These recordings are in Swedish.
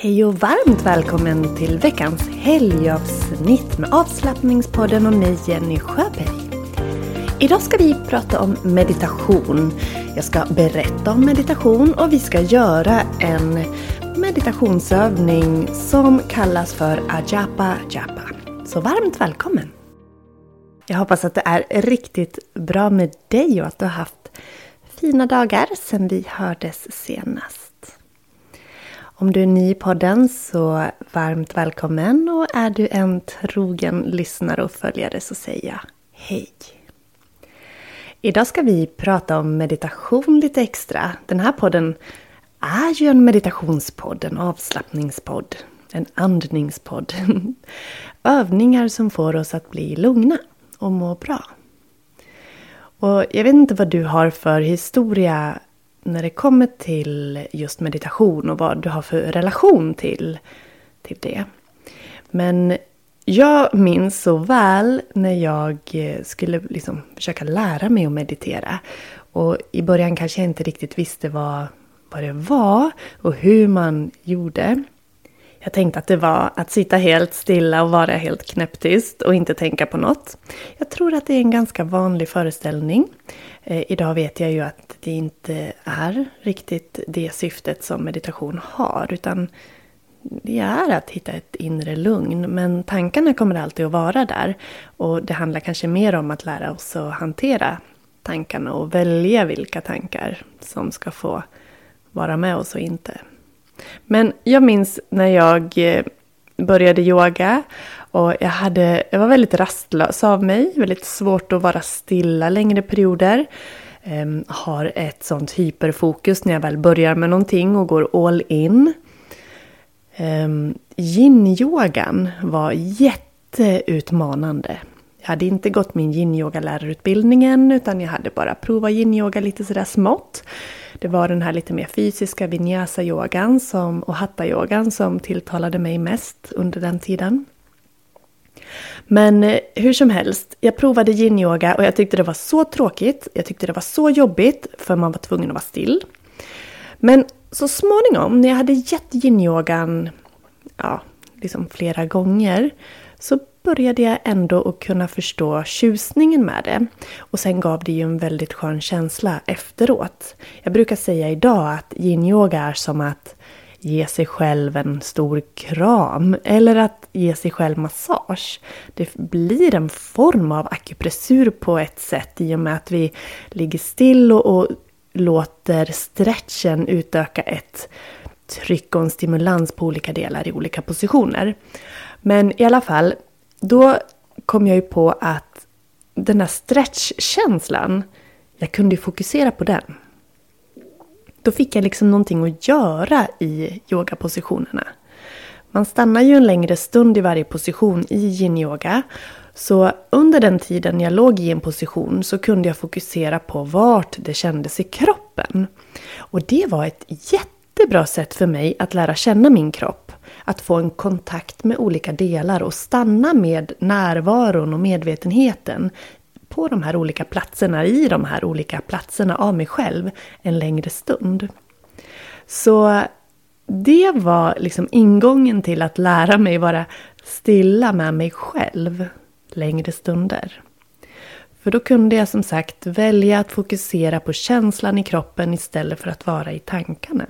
Hej och varmt välkommen till veckans helgavsnitt med avslappningspodden och mig Jenny Sjöberg. Idag ska vi prata om meditation. Jag ska berätta om meditation och vi ska göra en meditationsövning som kallas för Ajapa Japa. Så varmt välkommen! Jag hoppas att det är riktigt bra med dig och att du har haft fina dagar sedan vi hördes senast. Om du är ny i podden så varmt välkommen och är du en trogen lyssnare och följare så säger jag hej! Idag ska vi prata om meditation lite extra. Den här podden är ju en meditationspodd, en avslappningspodd, en andningspodd. Övningar som får oss att bli lugna och må bra. Och jag vet inte vad du har för historia när det kommer till just meditation och vad du har för relation till, till det. Men jag minns så väl när jag eh, skulle liksom försöka lära mig att meditera. Och i början kanske jag inte riktigt visste vad, vad det var och hur man gjorde. Jag tänkte att det var att sitta helt stilla och vara helt knäpptyst och inte tänka på något. Jag tror att det är en ganska vanlig föreställning. Eh, idag vet jag ju att det inte är riktigt det syftet som meditation har, utan det är att hitta ett inre lugn. Men tankarna kommer alltid att vara där. Och det handlar kanske mer om att lära oss att hantera tankarna och välja vilka tankar som ska få vara med oss och inte. Men jag minns när jag eh, började yoga och jag, hade, jag var väldigt rastlös av mig, väldigt svårt att vara stilla längre perioder. Um, har ett sånt hyperfokus när jag väl börjar med någonting och går all in. Um, yin-yogan var jätteutmanande. Jag hade inte gått min yin-yoga-lärarutbildningen utan jag hade bara provat yin-yoga lite sådär smått. Det var den här lite mer fysiska vinyasa-yogan och hatta-yogan som tilltalade mig mest under den tiden. Men eh, hur som helst, jag provade yin-yoga och jag tyckte det var så tråkigt. Jag tyckte det var så jobbigt för man var tvungen att vara still. Men så småningom när jag hade gett yin-yogan ja, liksom flera gånger så började jag ändå att kunna förstå tjusningen med det. Och sen gav det ju en väldigt skön känsla efteråt. Jag brukar säga idag att yin-yoga är som att ge sig själv en stor kram eller att ge sig själv massage. Det blir en form av akupressur på ett sätt i och med att vi ligger still och, och låter stretchen utöka ett tryck och en stimulans på olika delar i olika positioner. Men i alla fall, då kom jag ju på att den här stretchkänslan, jag kunde ju fokusera på den. Då fick jag liksom någonting att göra i yogapositionerna. Man stannar ju en längre stund i varje position i yin-yoga. Så under den tiden jag låg i en position så kunde jag fokusera på vart det kändes i kroppen. Och det var ett jättebra sätt för mig att lära känna min kropp. Att få en kontakt med olika delar och stanna med närvaron och medvetenheten på de här olika platserna, i de här olika platserna av mig själv en längre stund. Så det var liksom ingången till att lära mig vara stilla med mig själv längre stunder. För då kunde jag som sagt välja att fokusera på känslan i kroppen istället för att vara i tankarna.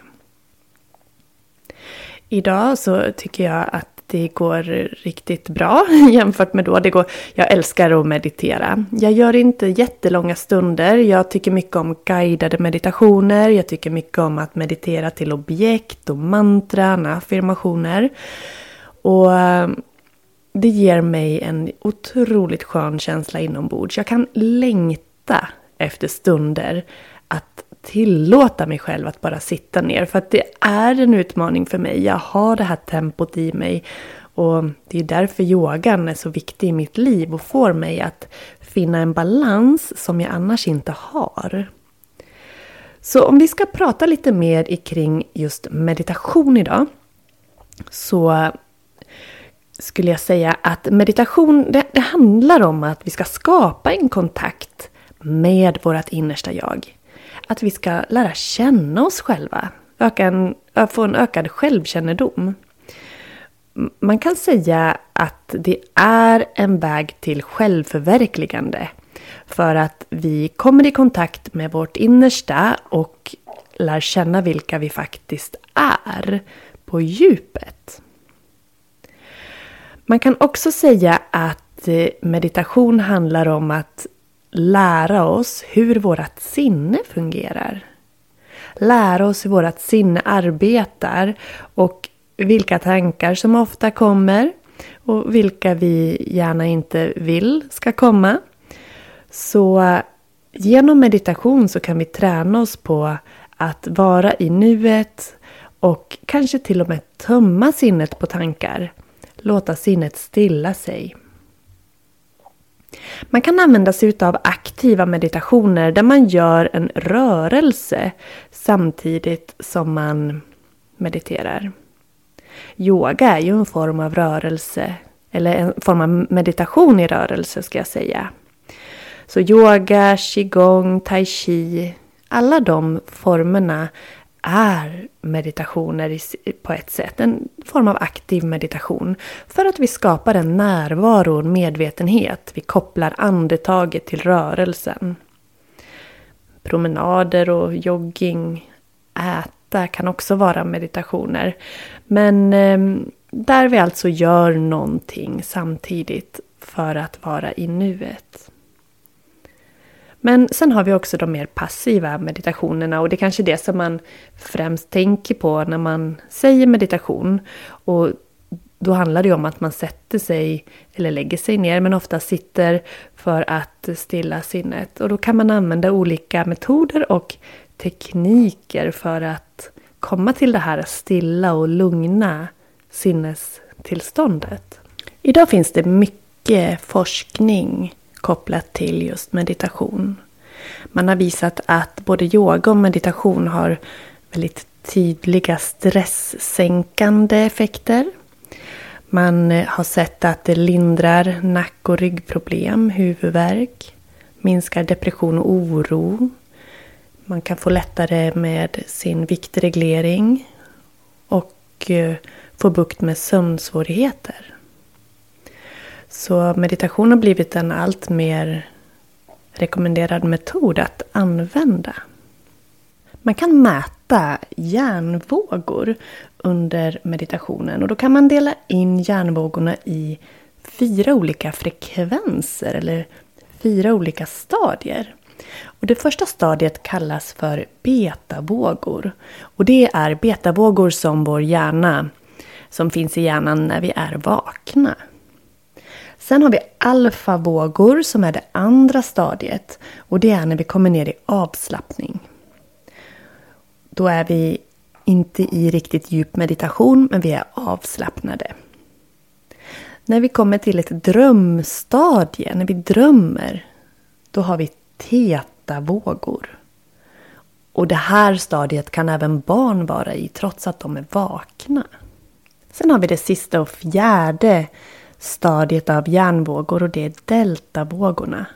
Idag så tycker jag att det går riktigt bra jämfört med då. Det går, jag älskar att meditera. Jag gör inte jättelånga stunder. Jag tycker mycket om guidade meditationer. Jag tycker mycket om att meditera till objekt och mantran, affirmationer. Och eh, det ger mig en otroligt skön känsla inombords. Jag kan längta efter stunder att tillåta mig själv att bara sitta ner. För att det är en utmaning för mig. Jag har det här tempot i mig. Och det är därför yogan är så viktig i mitt liv och får mig att finna en balans som jag annars inte har. Så om vi ska prata lite mer kring just meditation idag. Så skulle jag säga att meditation, det, det handlar om att vi ska skapa en kontakt med vårt innersta jag att vi ska lära känna oss själva. Öka en, få en ökad självkännedom. Man kan säga att det är en väg till självförverkligande. För att vi kommer i kontakt med vårt innersta och lär känna vilka vi faktiskt är på djupet. Man kan också säga att eh, meditation handlar om att lära oss hur vårt sinne fungerar. Lära oss hur vårt sinne arbetar och vilka tankar som ofta kommer och vilka vi gärna inte vill ska komma. Så genom meditation så kan vi träna oss på att vara i nuet och kanske till och med tömma sinnet på tankar. Låta sinnet stilla sig. Man kan använda sig av aktiva meditationer där man gör en rörelse samtidigt som man mediterar. Yoga är ju en form av rörelse, eller en form av meditation i rörelse ska jag säga. Så yoga, qigong, tai chi, alla de formerna är meditationer på ett sätt. En form av aktiv meditation. För att vi skapar en närvaro och medvetenhet. Vi kopplar andetaget till rörelsen. Promenader och jogging, äta kan också vara meditationer. Men ehm, där vi alltså gör någonting samtidigt för att vara i nuet. Men sen har vi också de mer passiva meditationerna och det är kanske det som man främst tänker på när man säger meditation. Och då handlar det om att man sätter sig, eller lägger sig ner, men ofta sitter för att stilla sinnet. Och då kan man använda olika metoder och tekniker för att komma till det här stilla och lugna sinnestillståndet. Idag finns det mycket forskning kopplat till just meditation. Man har visat att både yoga och meditation har väldigt tydliga stresssänkande effekter. Man eh, har sett att det lindrar nack och ryggproblem, huvudvärk, minskar depression och oro. Man kan få lättare med sin viktreglering och eh, få bukt med sömnsvårigheter. Så meditation har blivit en allt mer rekommenderad metod att använda. Man kan mäta hjärnvågor under meditationen och då kan man dela in hjärnvågorna i fyra olika frekvenser eller fyra olika stadier. Och det första stadiet kallas för betavågor. Och det är betavågor som vår hjärna, som finns i hjärnan när vi är vakna. Sen har vi alfavågor som är det andra stadiet. Och det är när vi kommer ner i avslappning. Då är vi inte i riktigt djup meditation, men vi är avslappnade. När vi kommer till ett drömstadie, när vi drömmer, då har vi teta-vågor. Och det här stadiet kan även barn vara i trots att de är vakna. Sen har vi det sista och fjärde stadiet av hjärnvågor och det är deltavågorna.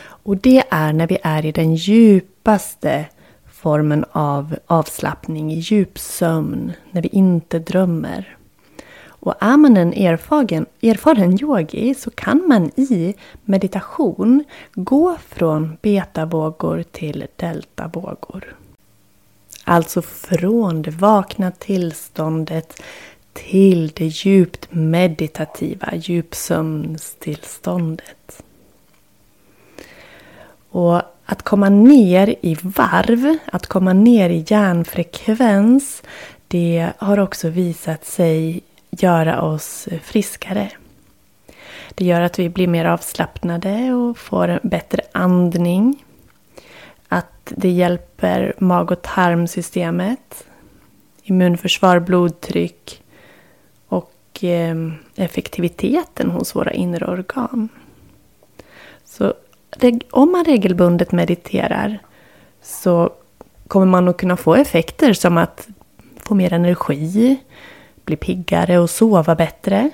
Och det är när vi är i den djupaste formen av avslappning, i djupsömn, när vi inte drömmer. Och är man en erfaren, erfaren yogi så kan man i meditation gå från betavågor till deltavågor. Alltså från det vakna tillståndet till det djupt meditativa djupsömnstillståndet. Och att komma ner i varv, att komma ner i hjärnfrekvens, det har också visat sig göra oss friskare. Det gör att vi blir mer avslappnade och får en bättre andning. Att det hjälper mag och tarmsystemet, immunförsvar, blodtryck och eh, effektiviteten hos våra inre organ. Så om man regelbundet mediterar så kommer man att kunna få effekter som att få mer energi, bli piggare och sova bättre.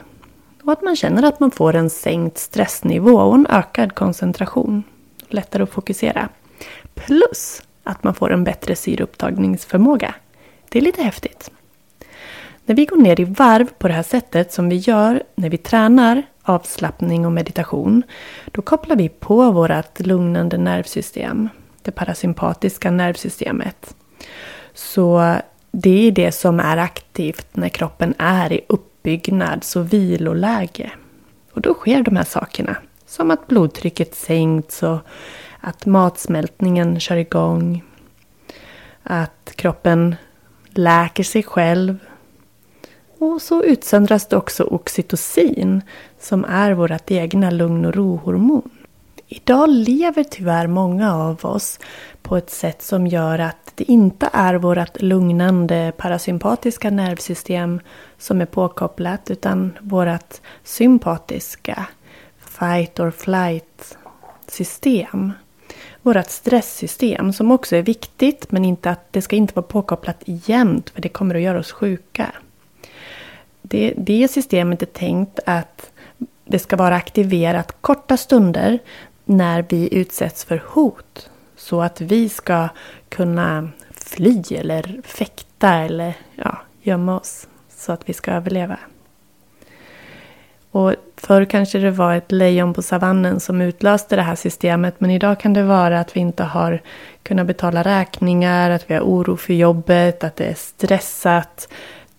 Och att man känner att man får en sänkt stressnivå och en ökad koncentration. Lättare att fokusera. Plus att man får en bättre syreupptagningsförmåga. Det är lite häftigt. När vi går ner i varv på det här sättet som vi gör när vi tränar avslappning och meditation, då kopplar vi på vårt lugnande nervsystem, det parasympatiska nervsystemet. Så det är det som är aktivt när kroppen är i uppbyggnads och viloläge. Och då sker de här sakerna. Som att blodtrycket sänks och att matsmältningen kör igång. Att kroppen läker sig själv. Och så utsöndras det också oxytocin som är vårt egna lugn och rohormon. Idag lever tyvärr många av oss på ett sätt som gör att det inte är vårt lugnande parasympatiska nervsystem som är påkopplat utan vårt sympatiska fight or flight system. Vårt stresssystem som också är viktigt men inte att det ska inte vara påkopplat jämt för det kommer att göra oss sjuka. Det, det systemet är tänkt att det ska vara aktiverat korta stunder när vi utsätts för hot. Så att vi ska kunna fly eller fäkta eller ja, gömma oss. Så att vi ska överleva. Och förr kanske det var ett lejon på savannen som utlöste det här systemet. Men idag kan det vara att vi inte har kunnat betala räkningar, att vi har oro för jobbet, att det är stressat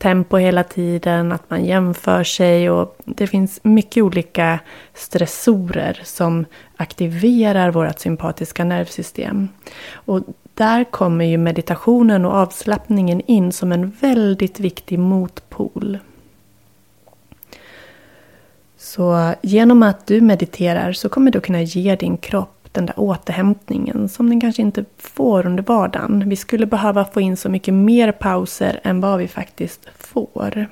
tempo hela tiden, att man jämför sig och det finns mycket olika stressorer som aktiverar vårt sympatiska nervsystem. Och där kommer ju meditationen och avslappningen in som en väldigt viktig motpol. Så genom att du mediterar så kommer du kunna ge din kropp den där återhämtningen som den kanske inte får under vardagen. Vi skulle behöva få in så mycket mer pauser än vad vi faktiskt får.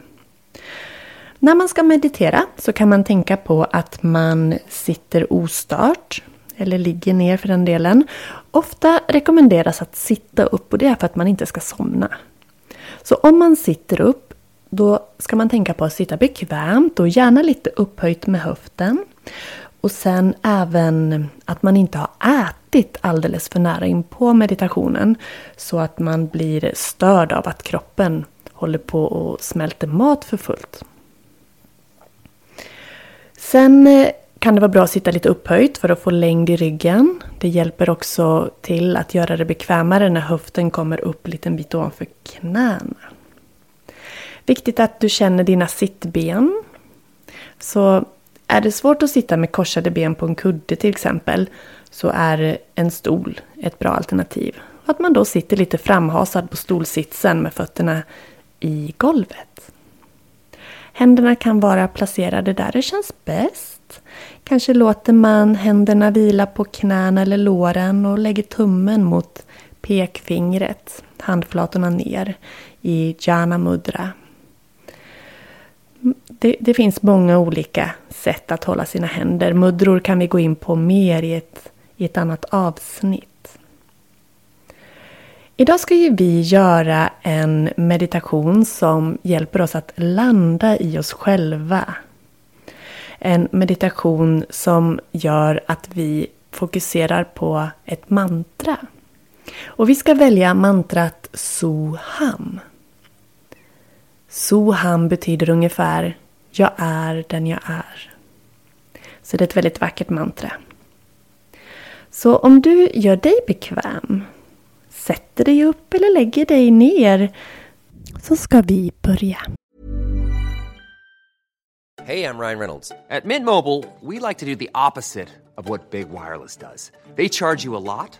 När man ska meditera så kan man tänka på att man sitter ostört eller ligger ner för den delen. Ofta rekommenderas att sitta upp och det är för att man inte ska somna. Så om man sitter upp då ska man tänka på att sitta bekvämt och gärna lite upphöjt med höften. Och sen även att man inte har ätit alldeles för nära in på meditationen. Så att man blir störd av att kroppen håller på och smälter mat för fullt. Sen eh, kan det vara bra att sitta lite upphöjt för att få längd i ryggen. Det hjälper också till att göra det bekvämare när höften kommer upp en liten bit ovanför knäna. Viktigt att du känner dina sittben. Så är det svårt att sitta med korsade ben på en kudde till exempel så är en stol ett bra alternativ. Att man då sitter lite framhasad på stolsitsen med fötterna i golvet. Händerna kan vara placerade där det känns bäst. Kanske låter man händerna vila på knäna eller låren och lägger tummen mot pekfingret, handflatorna ner i jana mudra det, det, finns många olika sätt att hålla sina händer. Muddror kan vi gå in på mer i ett, i ett annat avsnitt. Idag ska ju vi göra en meditation som hjälper oss att landa i oss själva. En meditation som gör att vi fokuserar på ett mantra. Och vi ska välja mantrat Soham. Soham betyder ungefär Jag är den jag är. Så det är ett väldigt vackert mantra. Så om du gör dig bekväm, sätter dig upp eller lägger dig ner så ska vi börja. Hej, jag Ryan Reynolds. På Mint Mobile, we like to do the opposite of what Big Wireless does. They charge you a lot,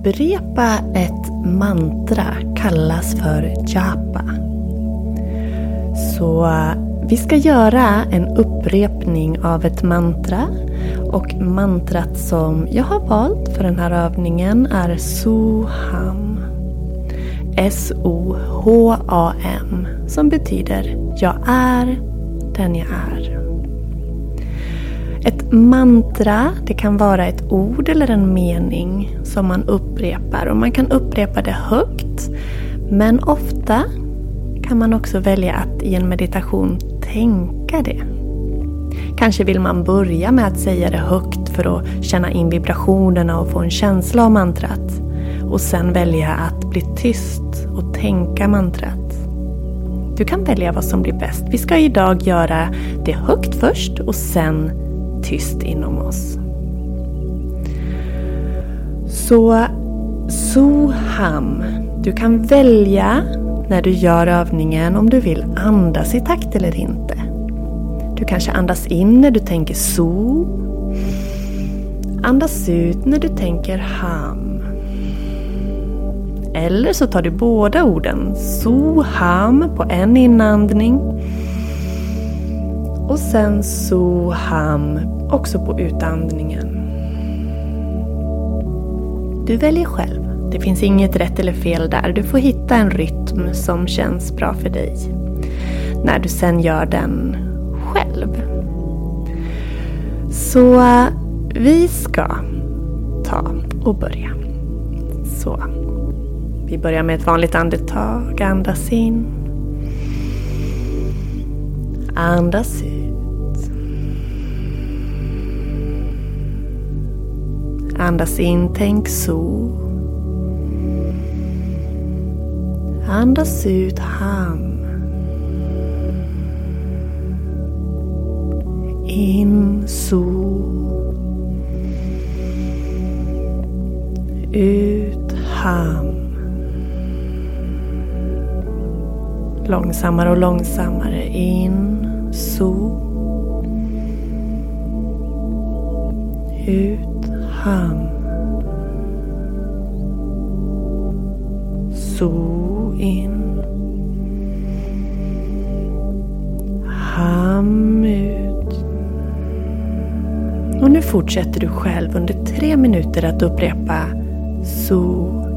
upprepa ett mantra kallas för japa. Så vi ska göra en upprepning av ett mantra. Och mantrat som jag har valt för den här övningen är Soham. S-O-H-A-M. Som betyder Jag är den jag är. Ett mantra, det kan vara ett ord eller en mening som man upprepar. Och man kan upprepa det högt. Men ofta kan man också välja att i en meditation tänka det. Kanske vill man börja med att säga det högt för att känna in vibrationerna och få en känsla av mantrat. Och sen välja att bli tyst och tänka mantrat. Du kan välja vad som blir bäst. Vi ska idag göra det högt först och sen tyst inom oss. Så Soham. Du kan välja när du gör övningen om du vill andas i takt eller inte. Du kanske andas in när du tänker so. Andas ut när du tänker ham. Eller så tar du båda orden, so, ham, på en inandning. Och sen so, ham, också på utandningen. Du väljer själv. Det finns inget rätt eller fel där. Du får hitta en rytm som känns bra för dig. När du sen gör den själv. Så vi ska ta och börja. Så. Vi börjar med ett vanligt andetag. Andas in. Andas ut. Andas in, tänk så. Andas ut ham. In så. Ut ham. Långsammare och långsammare. In så. Ut ham. Så in. Ham ut. Och nu fortsätter du själv under tre minuter att upprepa So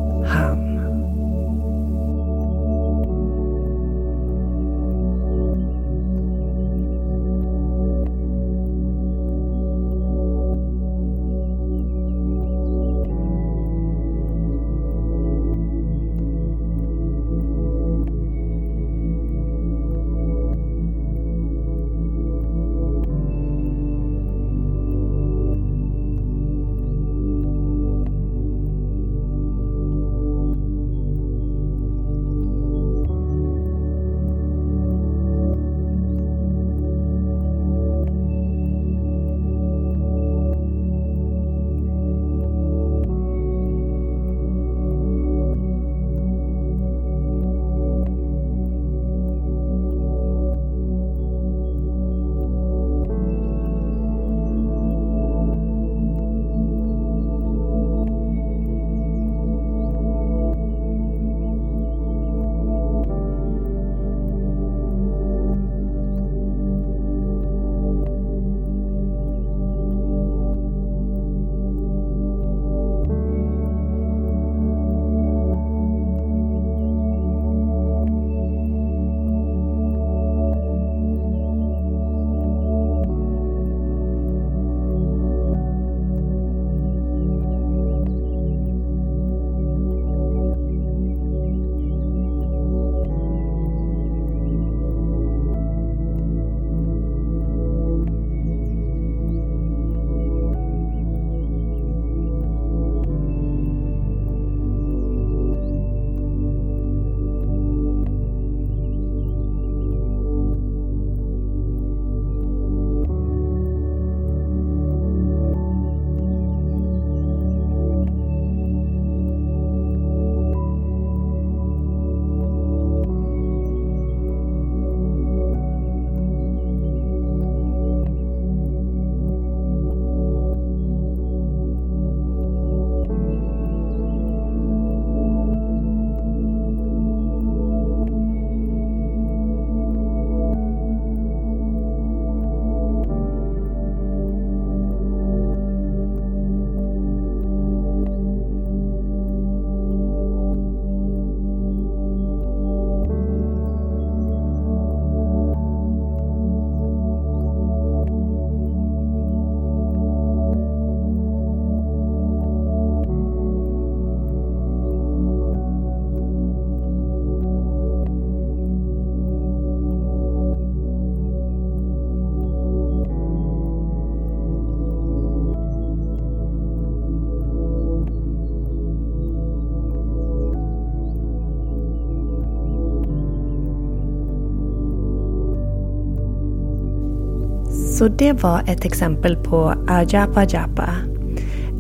Så det var ett exempel på Ajapa Japa.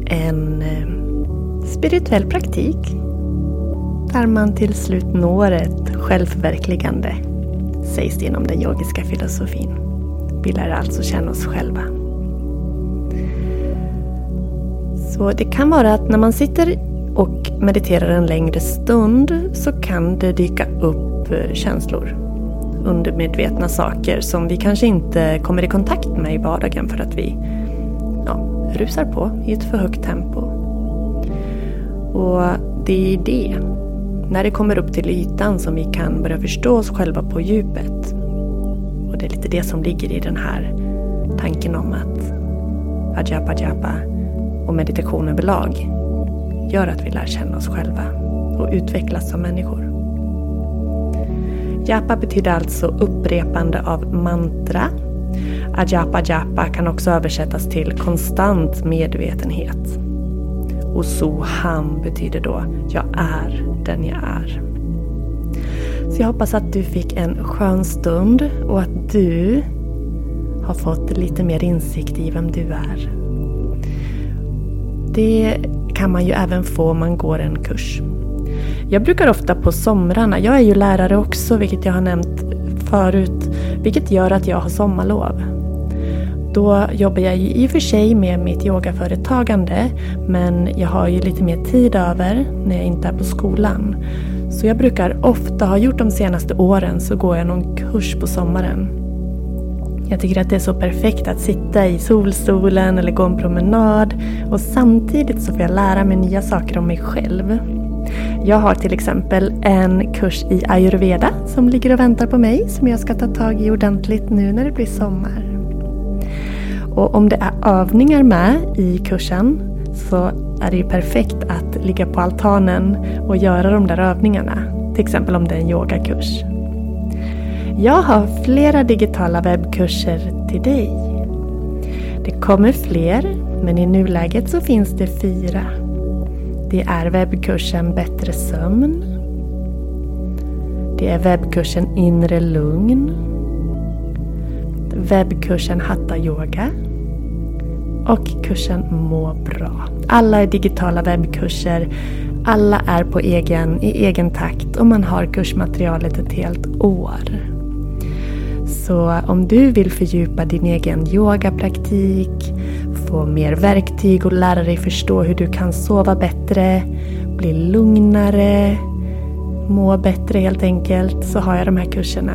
En eh, spirituell praktik där man till slut når ett självförverkligande, sägs det inom den yogiska filosofin. Vi lär alltså känna oss själva. Så det kan vara att när man sitter och mediterar en längre stund så kan det dyka upp eh, känslor. Undermedvetna saker som vi kanske inte kommer i kontakt med i vardagen för att vi ja, rusar på i ett för högt tempo. Och det är det, när det kommer upp till ytan, som vi kan börja förstå oss själva på djupet. Och det är lite det som ligger i den här tanken om att Ajapa Japa och meditation överlag gör att vi lär känna oss själva och utvecklas som människor. Japa betyder alltså upprepande av mantra. Ajapa japa kan också översättas till konstant medvetenhet. Och Soham betyder då jag är den jag är. Så jag hoppas att du fick en skön stund och att du har fått lite mer insikt i vem du är. Det kan man ju även få om man går en kurs. Jag brukar ofta på somrarna, jag är ju lärare också vilket jag har nämnt förut, vilket gör att jag har sommarlov. Då jobbar jag ju i och för sig med mitt yogaföretagande men jag har ju lite mer tid över när jag inte är på skolan. Så jag brukar ofta, har gjort de senaste åren, så går jag någon kurs på sommaren. Jag tycker att det är så perfekt att sitta i solstolen eller gå en promenad och samtidigt så får jag lära mig nya saker om mig själv. Jag har till exempel en kurs i ayurveda som ligger och väntar på mig som jag ska ta tag i ordentligt nu när det blir sommar. Och om det är övningar med i kursen så är det ju perfekt att ligga på altanen och göra de där övningarna. Till exempel om det är en yogakurs. Jag har flera digitala webbkurser till dig. Det kommer fler, men i nuläget så finns det fyra. Det är webbkursen Bättre sömn. Det är webbkursen Inre lugn. Webbkursen Hatta yoga. Och kursen Må bra. Alla är digitala webbkurser. Alla är på egen, i egen takt och man har kursmaterialet ett helt år. Så om du vill fördjupa din egen yogapraktik, få mer verktyg och lära dig förstå hur du kan sova bättre, bli lugnare, må bättre helt enkelt, så har jag de här kurserna.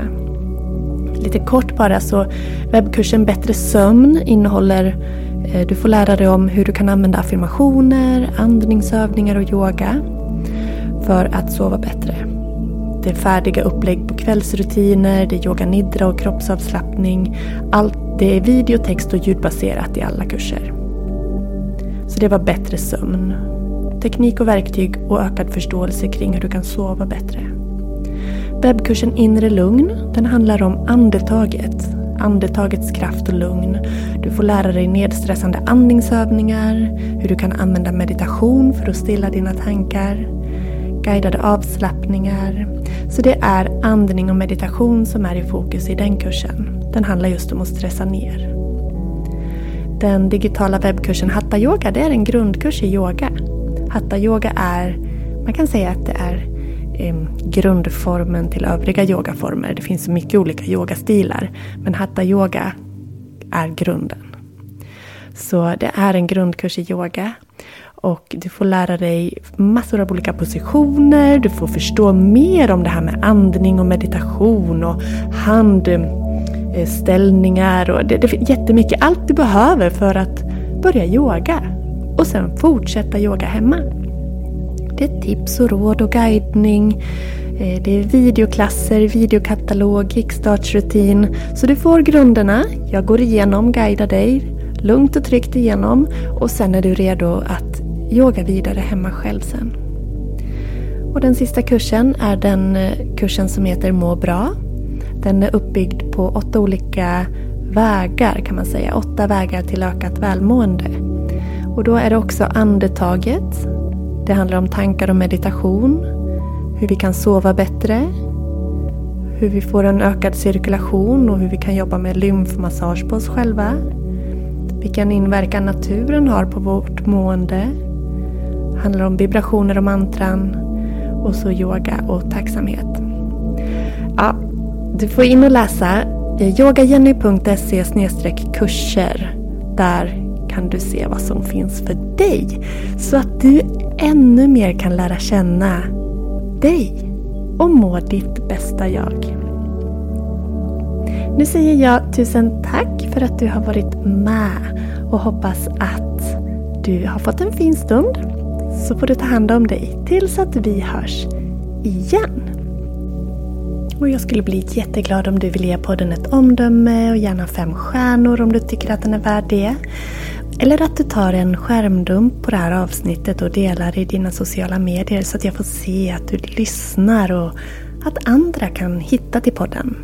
Lite kort bara så webbkursen Bättre sömn innehåller eh, du får lära dig om hur du kan använda affirmationer, andningsövningar och yoga för att sova bättre. Det är färdiga upplägg på kvällsrutiner, det är yoga nidra och kroppsavslappning. Allt det är video, text och ljudbaserat i alla kurser. Så det var bättre sömn. Teknik och verktyg och ökad förståelse kring hur du kan sova bättre. Webbkursen Inre lugn, den handlar om andetaget. Andetagets kraft och lugn. Du får lära dig nedstressande andningsövningar, hur du kan använda meditation för att stilla dina tankar, guidade avslappningar. Så det är andning och meditation som är i fokus i den kursen. Den handlar just om att stressa ner. Den digitala webbkursen Hatta Yoga det är en grundkurs i yoga. Hatta Yoga är, man kan säga att det är eh, grundformen till övriga yogaformer. Det finns så mycket olika yogastilar. Men Hatta Yoga är grunden. Så det är en grundkurs i yoga. Och du får lära dig massor av olika positioner. Du får förstå mer om det här med andning och meditation och handställningar. Eh, och det, det är jättemycket. Allt du behöver för att börja yoga. Och sen fortsätta yoga hemma. Det är tips och råd och guidning. Eh, det är videoklasser, videokatalog, kickstartsrutin. Så du får grunderna. Jag går igenom, guidar dig lugnt och tryggt igenom och sen är du redo att yoga vidare hemma själv sen. Och den sista kursen är den eh, kursen som heter Må bra. Den är uppbyggd på åtta olika vägar kan man säga. Åtta vägar till ökat välmående. Och då är det också andetaget. Det handlar om tankar och meditation. Hur vi kan sova bättre. hur vi får en ökad cirkulation och hur vi kan jobba med lymfmassage på oss själva. Vilken inverkan naturen har på vårt mående. Det handlar om vibrationer och mantran. Och så yoga och tacksamhet. Ja, du får in och läsa yogajenny.se kurser. Där kan du se vad som finns för dig. Så att du ännu mer kan lära känna dig och må ditt bästa jag. Nu säger jag tusen tack för att du har varit med och hoppas att du har fått en fin stund. Så får du ta hand om dig tills att vi hörs igen. Och jag skulle bli jätteglad om du vill ge podden ett omdöme och gärna fem stjärnor om du tycker att den är värd det. Eller att du tar en skärmdump på det här avsnittet och delar i dina sociala medier så att jag får se att du lyssnar och att andra kan hitta till podden.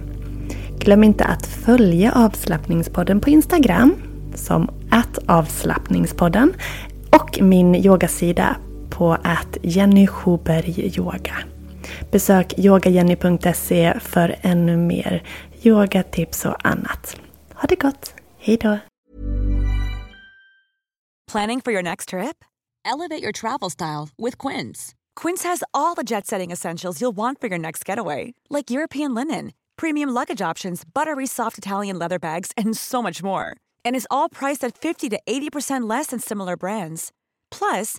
Glöm inte att följa avslappningspodden på Instagram som att avslappningspodden och min yogasida på att Jenny Schuberg Yoga. Besök yogajenny.se för ännu mer yogatips och annat. Ha det gott! Hejdå! Planning for your next trip? Elevate your travel style with Quince. Quince has all the jet setting essentials you'll want for your next getaway, like European linen, premium luggage options, buttery soft Italian leather bags, and so much more. And is all priced at 50 to 80% less than similar brands. Plus,